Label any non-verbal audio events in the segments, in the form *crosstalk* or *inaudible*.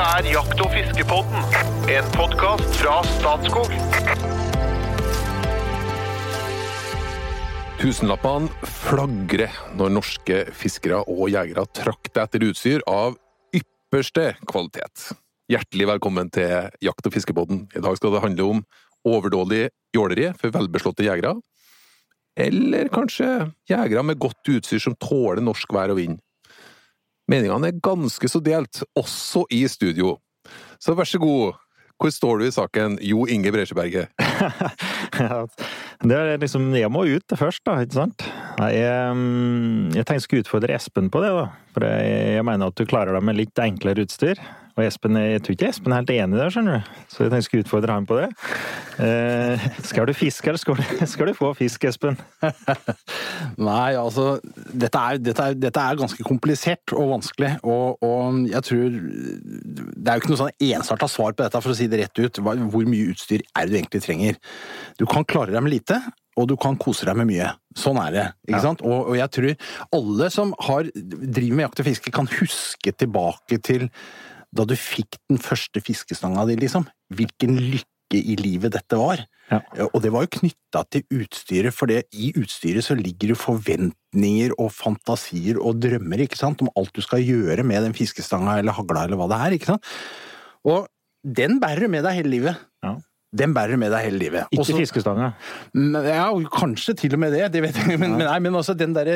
Dette er Jakt- og fiskepodden, en podkast fra Statskog. Tusenlappene flagrer når norske fiskere og jegere trakter etter utstyr av ypperste kvalitet. Hjertelig velkommen til Jakt- og fiskepodden. I dag skal det handle om overdådig jåleri for velbeslåtte jegere. Eller kanskje jegere med godt utstyr som tåler norsk vær og vind. Meningene er ganske så delt, også i studio. Så vær så god, hvor står du i saken, Jo Inge Bresjeberget? *laughs* Det er liksom Jeg må ut først, da, ikke sant? Jeg, jeg tenkte jeg utfordre Espen på det, da. For jeg, jeg mener at du klarer deg med litt enklere utstyr. Og Espen, jeg tror ikke Espen er helt enig der, skjønner du. Så jeg tenkte jeg skulle utfordre ham på det. Eh, skal du fiske, eller skal du, skal du få fisk, Espen? *laughs* Nei, altså dette er, dette, er, dette er, ganske komplisert og vanskelig, og, og, jeg tror Det er jo ikke noe sånn ensarta svar på dette, for å si det rett ut. Hvor mye utstyr er det du egentlig trenger? Du kan klare deg med lite, og du kan kose deg med mye. Sånn er det. ikke ja. sant? Og, og, jeg tror alle som har, driver med jakt og fiske, kan huske tilbake til da du fikk den første fiskestanga di, liksom. Hvilken lykke i livet dette var. Ja. Og det var jo knytta til utstyret, for det, i utstyret så ligger det forventninger og fantasier og drømmer ikke sant, om alt du skal gjøre med den fiskestanga eller hagla eller hva det er. ikke sant? Og den bærer du med deg hele livet. Den bærer du med deg hele livet. Ikke fiskestanga? Ja, kanskje til og med det, det vet jeg. Men, men, nei, men altså, den der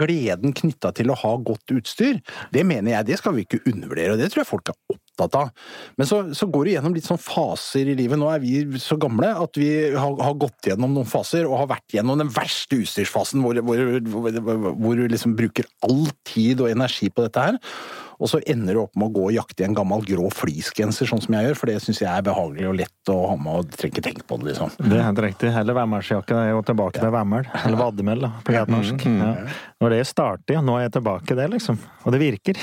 gleden knytta til å ha godt utstyr, det mener jeg, det skal vi ikke undervurdere, og det tror jeg folk er opptatt av. Men så, så går du gjennom litt sånn faser i livet. Nå er vi så gamle at vi har, har gått gjennom noen faser, og har vært gjennom den verste utstyrsfasen hvor, hvor, hvor, hvor du liksom bruker all tid og energi på dette her. Og så ender du opp med å gå og jakte i en gammel grå fleecegenser, sånn som jeg gjør, for det syns jeg er behagelig og lett å ha med, og trenger ikke tenke på det, liksom. Det er helt riktig. Heller værmelsjakke. Jeg jo tilbake til værmel. Eller vademel, da, på greit norsk. Mm, ja. Når det starter, nå er jeg tilbake det, liksom. Og det virker.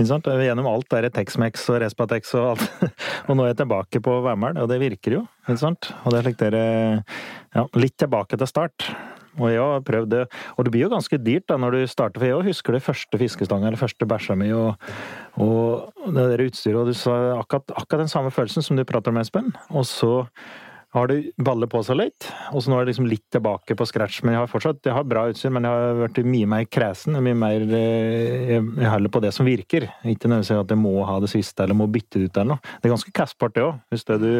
Gjennom alt det er Tex-Mex og Respatex og alt. *laughs* og nå er jeg tilbake på værmel, og det virker jo. Ikke sant? Og det slik Ja, litt tilbake til start. Og jeg har prøvd det. Og det blir jo ganske dyrt da når du starter, for jeg husker det første fiskestanga eller første bæsja mi og, og, det der utstyret, og du sa akkurat, akkurat den samme følelsen som du prater om, Espen. Og så har det ballet på seg litt, og så nå er det liksom litt tilbake på scratch. Men jeg har fortsatt jeg har bra utstyr, men jeg har vært mye mer kresen. Mye mer eh, Jeg holder på det som virker. Ikke nødvendigvis at jeg må ha det siste eller må bytte det ut eller noe. Det er ganske kastbart, det òg. Hvis det du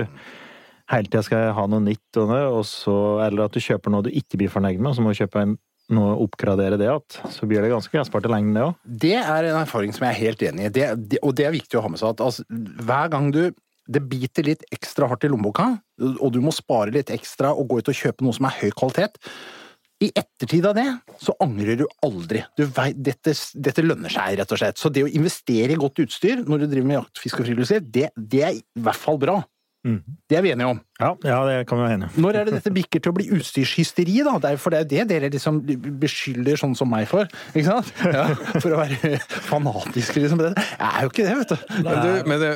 hele tida skal ha noe nytt, og så, eller at du kjøper noe du ikke blir fornøyd med, og så må du kjøpe en, nå oppgradere det igjen. Så blir det ganske gassbart i lengden, det òg. Det er en erfaring som jeg er helt enig i, det, det, og det er viktig å ha med seg. at altså, Hver gang du det biter litt ekstra hardt i lommeboka, og du må spare litt ekstra og gå ut og kjøpe noe som er høy kvalitet. I ettertid av det så angrer du aldri. Du vet, dette, dette, lønner seg, rett og slett. Så det å investere i godt utstyr når du driver med jakt, fiske og friluftsliv, det, det er i hvert fall bra. Mm. Det er vi enige om. Ja, ja, det kan vi være enige om. Når er det dette bikker til å bli utstyrshysteri, da? Det er, for det er det dere liksom beskylder sånn som meg for. Ikke sant? Ja, for å være fanatisk, liksom. Jeg er jo ikke det, vet du. du men det,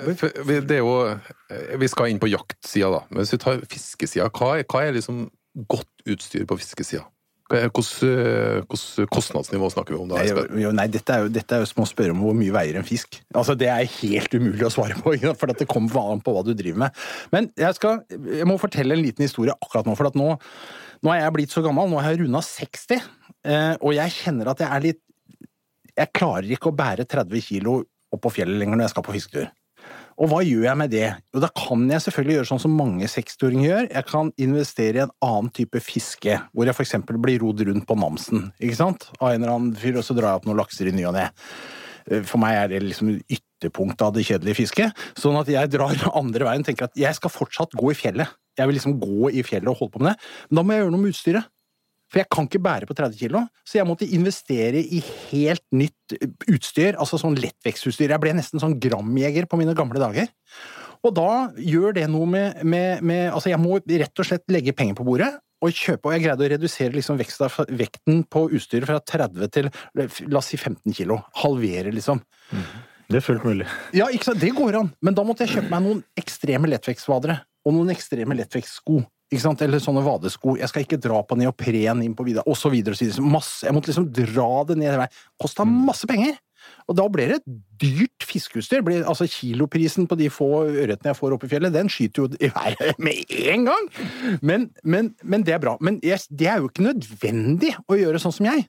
det, er jo Vi skal inn på jaktsida, da. Men hvis vi tar fiskesida, hva, hva er liksom godt utstyr på fiskesida? Hvilket kostnadsnivå snakker vi om da? Nei, nei dette, er jo, dette, er jo, som å spørre om hvor mye veier en fisk. Altså, Det er helt umulig å svare på, *laughs* for det kommer an på hva du driver med. Men jeg, skal, jeg må fortelle en liten historie akkurat nå. For nå, nå er jeg blitt så gammel, nå har jeg runda 60, eh, og jeg kjenner at jeg er litt Jeg klarer ikke å bære 30 kilo opp på fjellet lenger når jeg skal på fisketur. Og hva gjør jeg med det? Jo, da kan jeg selvfølgelig gjøre sånn som mange 60-åringer gjør. Jeg kan investere i en annen type fiske, hvor jeg f.eks. blir rodd rundt på Namsen, ikke sant, av en eller annen fyr, og så drar jeg opp noen lakser i ny og ne. Eh, for meg er det liksom ytterpunktet av det kjedelige fisket. Sånn at jeg drar *laughs* andre veien og tenker at jeg skal fortsatt gå i fjellet. Jeg vil liksom gå i fjellet og holde på med det. Men da må jeg gjøre noe med utstyret. For jeg kan ikke bære på 30 kilo, så jeg måtte investere i helt nytt utstyr, altså sånn lettvektsutstyr. Jeg ble nesten sånn gramjeger på mine gamle dager. Og da gjør det noe med, med, med, Altså, jeg må rett og slett legge penger på bordet og kjøpe, og jeg greide å redusere liksom vekten på utstyret fra 30 til la oss si 15 kilo. Halvere, liksom. Mm. Det er fullt mulig. Ja, ikke sant? det går an. Men da måtte jeg kjøpe meg noen ekstreme lettvektsvadere og noen ekstreme lettvektssko. Eller sånne vadesko. Jeg skal ikke dra på neopren inn på vidda, osv. Jeg måtte liksom dra det ned. Kosta mm. masse penger! Og da blir det dyrt fiskeutstyr. Altså Kiloprisen på de få ørretene jeg får oppe i fjellet, den skyter jo i været *laughs* med en gang! Men, men, men det er bra. Men jeg, det er jo ikke nødvendig å gjøre sånn som jeg.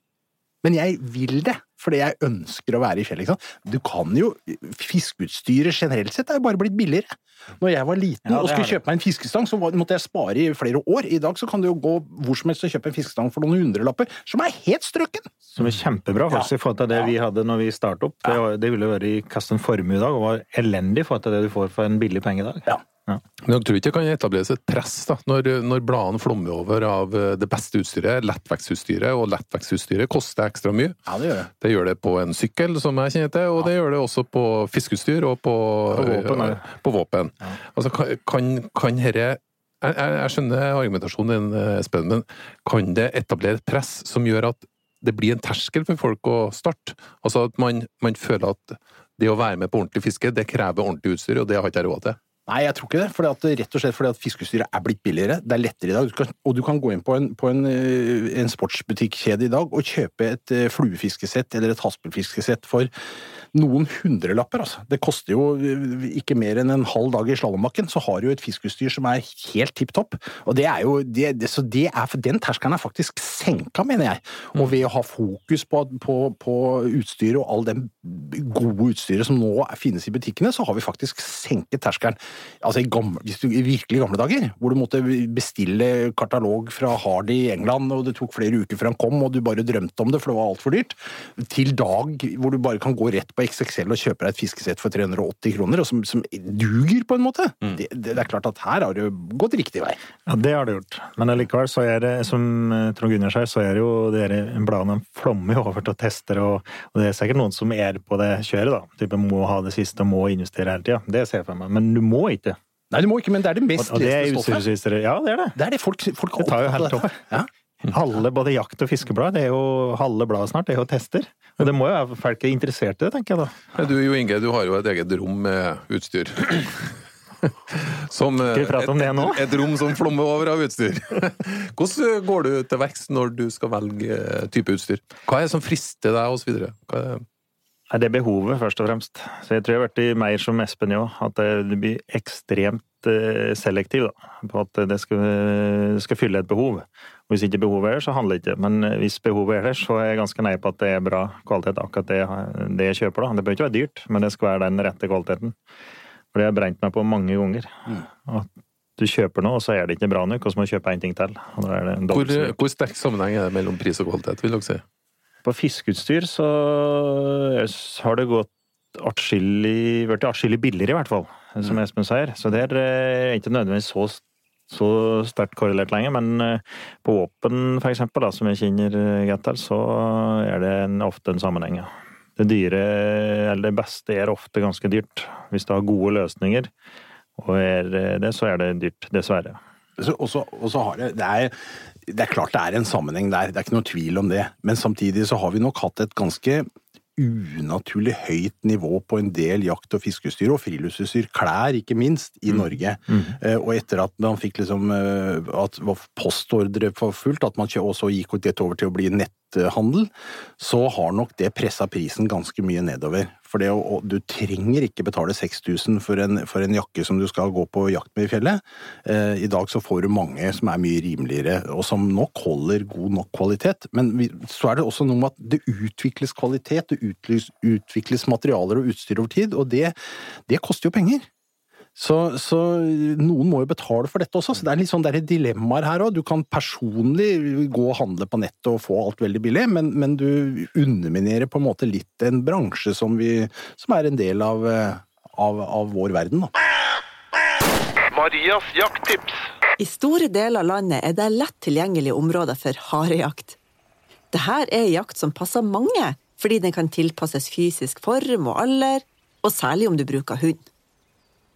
Men jeg vil det, fordi jeg ønsker å være i. Ikke? Du kan jo Fiskeutstyret generelt sett er jo bare blitt billigere. Når jeg var liten Ja, og skulle kjøpe meg en fiskestang, så måtte jeg spare i flere år. I dag så kan du jo gå hvor som helst og kjøpe en fiskestang for noen hundrelapper, som er helt strøkken! Som er kjempebra faktisk, i forhold til det vi hadde når vi startet opp. Det, det ville vært i kaste en formue i dag, og var elendig i forhold til det du får for en billig penge i dag. Ja. Men jeg tror ikke det kan etableres et press da, når, når bladene flommer over av eh, det beste utstyret, lettvektsutstyret, og lettvektsutstyret koster ekstra mye. Ja, det gjør det. Det gjør det på en sykkel, som jeg kjenner til, og det gjør det også på fiskeutstyr og på, På våpen, ja, ja. på våpen. Altså, kan, kan, kan herre jeg, jeg, jeg skjønner argumentasjonen din, Espen, men kan det etablere et press som gjør at det blir en terskel for folk å starte? Altså at man, man føler at det å være med på ordentlig fiske, det krever ordentlig utstyr, og det har ikke jeg råd til. Nei, jeg tror ikke det. Fordi at, rett og slett fordi at fiskeutstyret er blitt billigere. Det er lettere i dag. Du kan, og du kan gå inn på en, på en, eh, en sportsbutikkjede i dag og kjøpe et eh, fluefiskesett eller et haspelfiskesett for noen hundrelapper. Altså. Det koster jo eh, ikke mer enn en halv dag i slalåmbakken, så har du jo et fiskeutstyr som er helt tipp topp. Og det er jo det, det, Så det er, den terskelen er faktisk senka, mener jeg. Og ved å ha fokus på, på, på utstyret og all den gode utstyret som nå finnes i butikkene, så har vi faktisk senket terskelen. Altså i, gamle, hvis du, i virkelig gamle dager, hvor du måtte bestille katalog fra Hardy i England, og det tok flere uker før han kom, og du bare drømte om det, for det var altfor dyrt, til dag hvor du bare kan gå rett på XXL og kjøpe deg et fiskesett for 380 kroner, og som, som duger på en måte. Det, det, det er klart at her har det gått riktig vei. Ja, det har det gjort. Men allikevel så er det, som eh, Trond Gunnar sier, så er det jo dere bladene flommer over til tester, og, og det er sikkert noen som er på det kjøret, da. Type må ha det siste, og må investere hele tida. Det ser jeg for meg. Men du må ikke. Nei, du må ikke, men det er det Og, mest og det er leste stoffet. Ja, det er det. Det er det folk, folk Det tar jo helt opp. Ja. Halve både jakt- og fiskeblad, det er jo halve bladet snart, det er jo tester. Og det må jo være folk er interessert i det, tenker jeg da. Men Du Jo Inge, du har jo et eget rom med utstyr. *laughs* Som, Skal vi prate om det nå? Et, et rom som flommer over av utstyr. *laughs* Hvordan går du til verks når du skal velge eh, type utstyr? Hva er det som frister deg, og Nei, det er behovet, først og fremst. Så jeg tror jeg har vært mer som Espen jo, at det- du blir ekstremt eh, selektiv da, på at det skal, det skal fylle et behov. Og hvis ikke behovet er der, så handler det ikke. Men eh, hvis behovet er der, så er jeg ganske nøye på at det er bra kvalitet, akkurat det, det jeg kjøper. da. Det bør ikke være dyrt, men det skal være den rette kvaliteten. For det har jeg brent meg på mange ganger. At du kjøper noe, og så er det ikke bra nok, og så må du kjøpe en ting til. Er hvor, hvor sterk sammenheng er det mellom pris og kvalitet, vil dere si? På fiskeutstyr så har det gått atskillig Blitt atskillig billigere, i hvert fall, som Espen sier. Så det er eh, ikke nødvendigvis så, så sterkt korrelert lenger. Men eh, på våpen, for eksempel, da, som jeg kjenner eh, godt til, så er det en, ofte en sammenheng. ja. Det dyre, eller det beste, er ofte ganske dyrt. Hvis du har gode løsninger, og er eh, det, så er det dyrt. Dessverre. Og så har det det er, det er klart det er en sammenheng der, det er ikke noe tvil om det. Men samtidig så har vi nok hatt et ganske unaturlig høyt nivå på en del jakt- og fiskeutstyr, og friluftsutstyr, klær ikke minst, i Norge. Eh, Og etter at man fikk liksom eh, at postordre for fullt, at man også gikk det over til å bli netthandel, så har nok det pressa prisen ganske mye nedover. For det du trenger ikke betale 6000 for for en jakke som du skal gå på jakt med i fjellet. Eh, I dag så får du mange som er mye rimeligere, og som nok holder god nok kvalitet. Men vi, så er det også noe med at det utvikles kvalitet, det utvikles, utvikles materialer og utstyr over tid, og det, det koster jo penger. Så, så noen må jo betale for dette også, så det er litt sånn der dilemmaer her òg. Du kan personlig gå og handle på nettet og få alt veldig billig, men, men du underminerer på en måte litt en bransje som, vi, som er en del av, eh, av, av vår verden. Da. Marias jakttips. I store deler av landet er det lett tilgjengelige områder for harejakt. Dette er jakt som passer mange, fordi den kan tilpasses fysisk form og alder, og særlig om du bruker hund.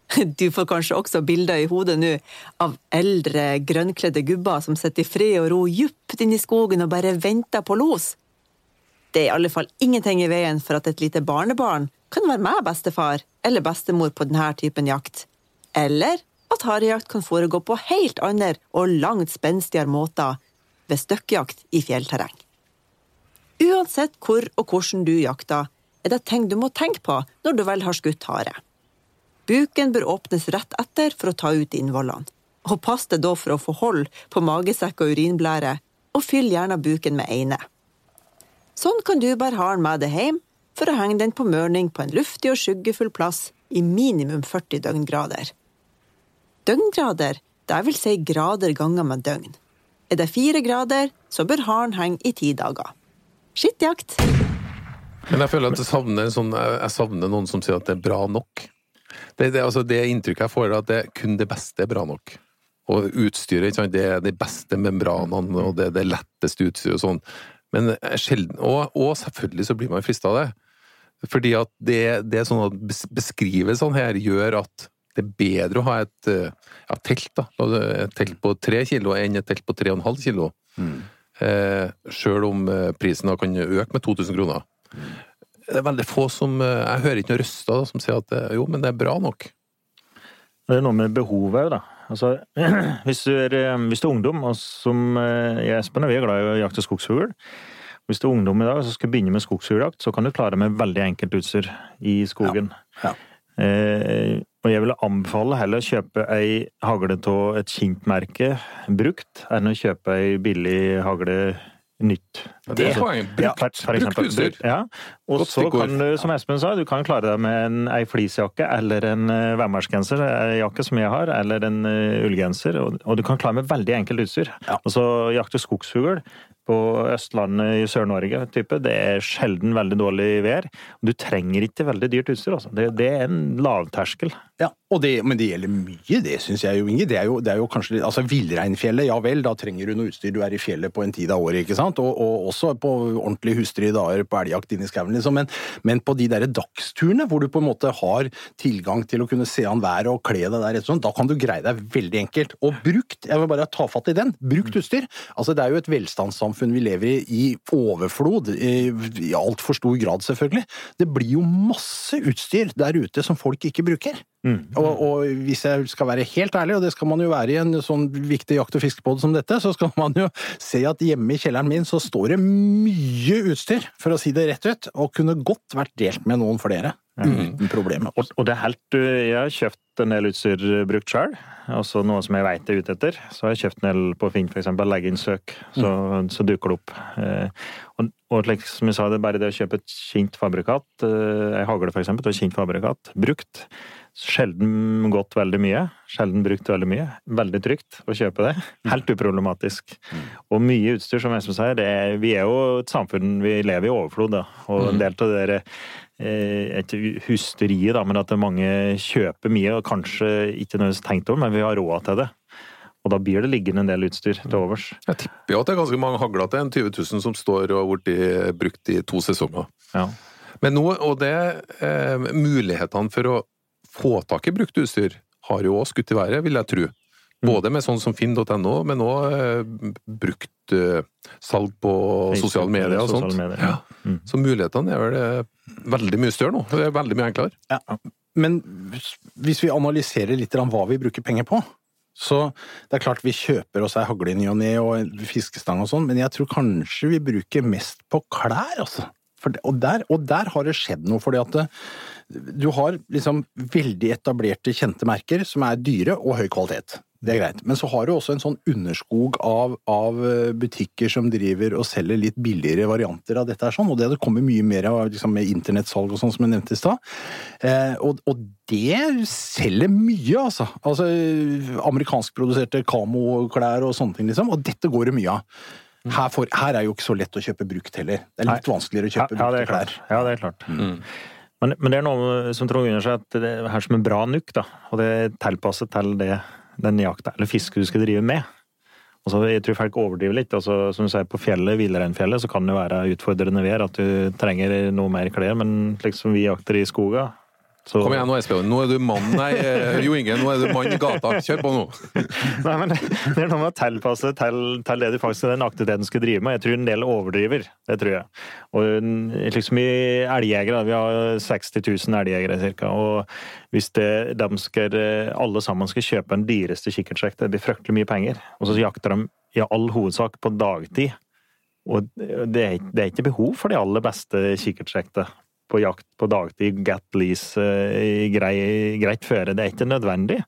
*laughs* Du får kanskje også bilder i hodet nå av eldre, grønnkledde gubber som sitter i fred og ro djupt inn i skogen og bare venter på los. Det er i alle fall ingenting i veien for at et lite barnebarn kan være med bestefar eller bestemor på denne typen jakt. Eller at harejakt kan foregå på helt andre og langt spenstigere måter ved støkkjakt i fjellterreng. Uansett hvor og hvordan du jakter, er det ting du må tenke på når du vel har skutt hare. Buken bør åpnes rett etter for å ta ut innvollene. Og pass deg da for å få hold på magesekk og urinblære, og fyll gjerne buken med eine. Sånn kan du bare ha den med deg hjem for å henge den på mørning på en luftig og skyggefull plass i minimum 40 døgngrader. Døgngrader, det vil si grader ganger med døgn. Er det fire grader, så bør haren henge i ti dager. Skittjakt! Men jeg føler at jeg savner, sånn, jeg savner noen som sier at det er bra nok. Det, det, altså det inntrykket jeg får, er at det, kun det beste er bra nok. Og utstyret, det er de beste membranene, og det er det letteste utstyret og sånn. Men sjelden, og, og selvfølgelig så blir man frista av det. Fordi at det, det er sånn at beskrivelsene her gjør at det er bedre å ha et ja, telt, da. Et telt på tre kilo enn et telt på tre og en halv kilo. Eh, Sjøl om eh, prisen da kan øke med 2000 kroner. Det er veldig få som eh, Jeg hører ikke noen røster som sier at eh, jo, men det er bra nok. Det er noe med behovet òg, da. Altså, *clears throat* hvis, du er, eh, hvis du er ungdom, og som jeg og Espen er, vi er glad i å jakte skogsfugl Hvis du er ungdom i dag og skal begynne med skogsfugljakt, så kan du klare med veldig enkelt utstyr i skogen. Ja. Eh, og jeg ville anbefale heller å kjøpe ei hagle av et kjent merke brukt, enn å kjøpe ei billig hagle nytt. Det er poenget. Brukt, brukt utstyr. Ja. Og så kan du, som Espen sa, du kan klare deg med en, ei fleecejakke eller en uh, værmarksgenser, jakke som jeg har, eller en uh, ullgenser. Og, og du kan klare med veldig enkelt utstyr. Ja. Og så jakte skogsfugl på Østlandet i Sør-Norge, type, det er sjelden veldig dårlig vær. Du trenger ikke veldig dyrt utstyr. Altså. Det, det er en lavterskel. Ja, og det, men det gjelder mye, det syns jeg jo, Inge. Det er jo, det er jo kanskje litt Altså, villreinfjellet, ja vel, da trenger du noe utstyr. Du er i fjellet på en tid av året, ikke sant? Og, og også på ordentlig hustrig dager på elgjakt inne i skauen, liksom. Men, men på de derre dagsturene hvor du på en måte har tilgang til å kunne se an været og kle deg der, sånn, da kan du greie deg veldig enkelt. Og brukt, jeg vil bare ta fatt i den, brukt utstyr. Altså, det er jo et velstandssamfunn vi lever i i overflod, i, i altfor stor grad, selvfølgelig. Det blir jo masse utstyr der ute som folk ikke bruker. Og, og hvis jeg skal være helt ærlig, og det skal man jo være i en sånn viktig jakt- og fiskebåt som dette, så skal man jo se at hjemme i kjelleren min så står det mye utstyr, for å si det rett ut, og kunne godt vært delt med noen flere. Uten problemer. Og, og det er helt uh, Jeg har kjøpt en del utstyr brukt sjøl. Også noe som jeg veit er ute etter. Så har jeg kjøpt en del på Finn, f.eks. Legge inn søk, så, så dukker det opp. Eh, og, og like som jeg sa, det er bare det å kjøpe et kjent fabrikat, eh, ei hagle f.eks., og et kjent fabrikat, brukt. Sjelden gått veldig mye. Sjelden brukt veldig mye. Veldig trygt å kjøpe det. Helt uproblematisk. Og mye utstyr, som Espen sier. Det er, vi er jo et samfunn Vi lever i overflod, da. Og en del av det der eh, ikke hysteriet, da, men at mange kjøper mye, og kanskje ikke nødvendigvis tenkt over, men vi har råd til det. Og da blir det liggende en del utstyr til overs. Jeg tipper jo at det er ganske mange hagler til en 20 000 som står og har blitt brukt i to sesonger. Ja. Men nå, og det eh, mulighetene for å få tak i brukt utstyr har jo også skutt i været, vil jeg tro. Både med sånn som finn.no, men òg eh, brukt eh, salg på sosiale medier og sånt. medier, Ja. Mm. Så mulighetene er vel eh, veldig mye større nå. Det er veldig mye enklere. Ja. Men hvis vi analyserer litt om hva vi bruker penger på, så det er klart vi kjøper oss ei hagle i ny og ne og fiskestang og sånn, men jeg tror kanskje vi bruker mest på klær, altså. For det, og, der, og der har det skjedd noe, fordi at det, du har liksom veldig etablerte, kjente merker som er dyre og høy kvalitet. Det er greit. Men så har du også en sånn underskog av, av eh, butikker som driver og selger litt billigere varianter av dette her sånn, og det kommer mye mer av liksom, med internettsalg og sånn som jeg nevnte i stad. Eh, og, og det selger mye, altså. Altså amerikanskproduserte kamoklær og sånne ting, liksom. Og dette går det mye av. Her, for, her er jo ikke så lett å kjøpe brukt heller. Det er litt Nei. vanskeligere å kjøpe ja, brukte ja, klær. Ja, det er klart. Men, men det er noe som Trond Gunnar sier, at det er her som en bra nukk, da. Og det er tilpasset til det, den jakta eller fisket du skal drive med. Altså, jeg tror folk overdriver litt. Altså, som du sier, på fjellet, villreinfjellet, så kan det være utfordrende vær at du trenger noe mer klær, men slik som vi jakter i skoga så... Kom igjen nå, Espen. Nå er du mann Nei, eh, Jo Inge, nå er du mann i gata. Kjør på nå. *laughs* Nei, men Det er noe med å tilpasse til, til det du faktisk den aktiviteten skal drive med. Jeg tror en del overdriver. Det tror jeg. Og liksom i elgjegere, vi har 60 000 elgjegere cirka. Og hvis det, de skal, alle sammen skal kjøpe den dyreste kikkertsjekk, det blir fryktelig mye penger. Og så jakter de i all hovedsak på dagtid. Og det er, det er ikke behov for de aller beste kikkertsjektene på jakt på dagtid, get lease, eh, grei, greit føre. Det er ikke nødvendig.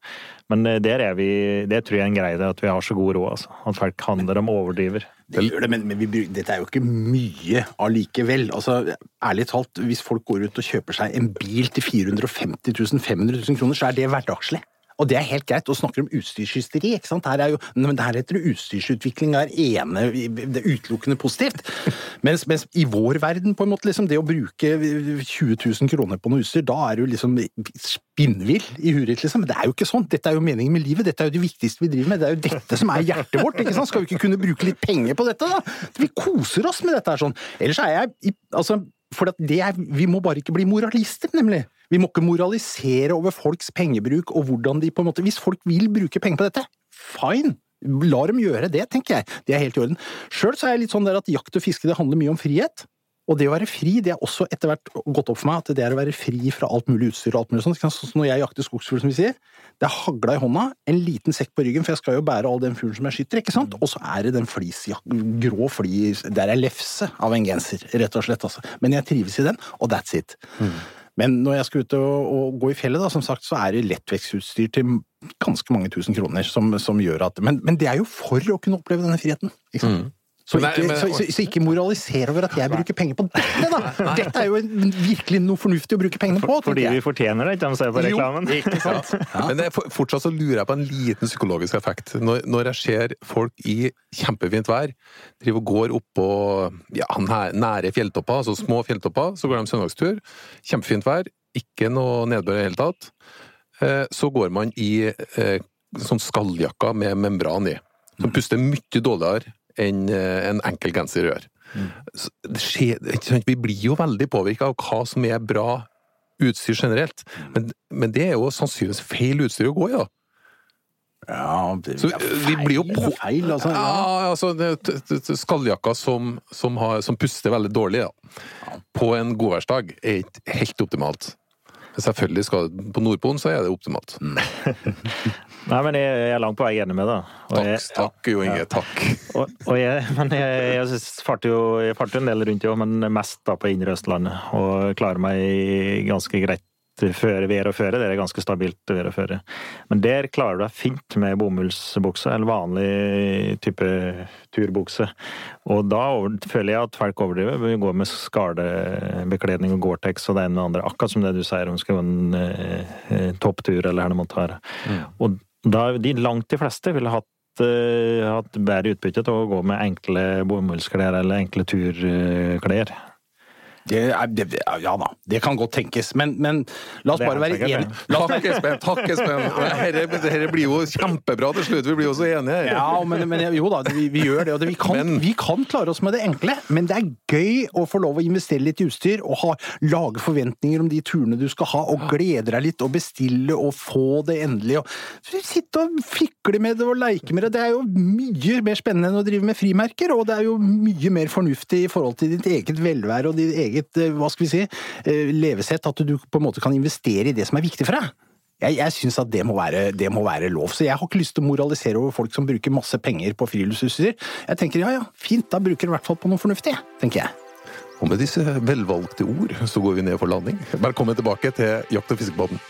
Men eh, der er vi, det tror jeg er en greie at vi har så god råd, altså. At folk handler, om overdriver. Det gjør det, men, men vi, dette er jo ikke mye allikevel. Altså, ærlig talt, hvis folk går ut og kjøper seg en bil til 450 000, 500 000 kroner, så er det hverdagslig. Og det er helt greit, og snakker om utstyrshysteri. ikke sant? Her er jo, men her heter det utstyrsutvikling, er ene, det er utelukkende positivt. *laughs* Mens, mens i vår verden, på en måte, liksom, det å bruke 20 000 kroner på noe utstyr, da er du liksom spinnvill i huet liksom. Men det er jo ikke sånn. Dette er jo meningen med livet, dette er jo det viktigste vi driver med. Det er jo dette som er hjertet vårt, ikke sant? Skal vi ikke kunne bruke litt penger på dette, da? Vi koser oss med dette her sånn. Ellers er jeg altså, for det er, Vi må bare ikke bli moralister, nemlig. Vi må ikke moralisere over folks pengebruk og hvordan de på en måte Hvis folk vil bruke penger på dette, fine! La dem gjøre det, tenker jeg. Det er helt i orden. Sjøl er jeg litt sånn der at jakt og fiske det handler mye om frihet. Og det å være fri, det er også etter hvert gått opp for meg at det er å være fri fra alt mulig utstyr og alt mulig sånt. Sånn som når jeg jakter skogsfugl, som vi sier. Det er hagla i hånda, en liten sekk på ryggen, for jeg skal jo bære all den fuglen som jeg skyter, ikke sant? Og så er det den flisjak... Grå flis, Der er lefse av en genser, rett og slett, altså. Men jeg trives i den, og that's it. Men når jeg skal ut og, og gå i fjellet, da, som sagt, så er det lettvektsutstyr til ganske mange tusen kroner som, som gjør at men, men det er jo for å kunne oppleve denne friheten. Ikke sant? Så, ikke, men- så, så, så ikke moraliser over at jeg bruker penger på dette, da! *laughs* Dette er jo virkelig noe fornuftig å bruke pengene på. Fordi vi fortjener det, ikke de ser på Jo, reklamen. *laughs* ikke sant? Men det er for- fortsatt så lurer jeg på en liten psykologisk effekt. Når, når jeg ser folk i kjempefint vær, driver og går oppå ja, nære fjelltopper, altså små fjelltopper, så går de søndagstur. Kjempefint vær, ikke noe nedbør i det hele tatt. Eh, Så går man i eh, sånn skalljakker med membran i, som puster mye dårligere enn eh, en enkel genser gjør. Mm. skjer. Vi blir jo veldig påvirka av hva som er bra utstyr generelt, men, men det er jo sannsynligvis feil utstyr å gå i, da. Ja, det, Så, feil, vi blir jo på- Feil, altså. Ja. Altså Skalljakka som, som, som puster veldig dårlig ja. på en godværsdag, er ikke helt optimalt. Men Selvfølgelig skal På Nordpolen så er det optimalt. *laughs* Nei, men jeg, jeg er langt på vei enig med deg. Takk, jeg- takk Jo Inge. Takk. *laughs* Og, og jeg, men jeg, farter jo jeg farter en del rundt, jo, men mest da på Indre Østlandet. Og klarer meg ganske greit føre vær og føre. Det er ganske stabilt vær og føre. Men der klarer du deg fint med bomullsbukse, eller vanlig type turbukse. Og da over, føler jeg at folk overdriver. Vi går med skadebekledning og Gore-Tex og det ene det andre. Akkurat som det du sier om skal gå en eh, eh, topptur eller noe sånt. være. Og da, de langt de fleste ville hatt eh, hatt bedre utbytte til å gå med enkle bomullsklær eller enkle turklær. Det er, det, ja da, det kan godt tenkes, men, men la oss bare være enige. Takk, Espen. Takk, Espen. Dette, blir jo kjempebra til slutt. Vi blir jo så enige her. Ja, men, men jo da, vi, vi gjør det. Og det, vi, kan, Men- vi kan klare oss med det enkle, men det er gøy å få lov å investere litt i utstyr og ha, lage forventninger om de turene du skal ha, og glede deg litt og bestille og få det endelig. Og sitte og fikle med det og leke med det. Det er jo mye mer spennende enn å drive med frimerker, og det er jo mye mer fornuftig i forhold til ditt eget velvære og ditt eget, eh, hva skal vi si, eh, levesett, at du på en måte kan investere i det som er viktig for deg. Jeg, jeg syns at det må, være, det må være lov. Så jeg har ikke lyst til å moralisere over folk som bruker masse penger på friluftsutstyr. Jeg tenker ja ja, fint, da bruker du i hvert fall på noe fornuftig, tenker jeg. Og med disse velvalgte ord så går vi ned for landing. Velkommen tilbake til Jakt- og fiskebåten.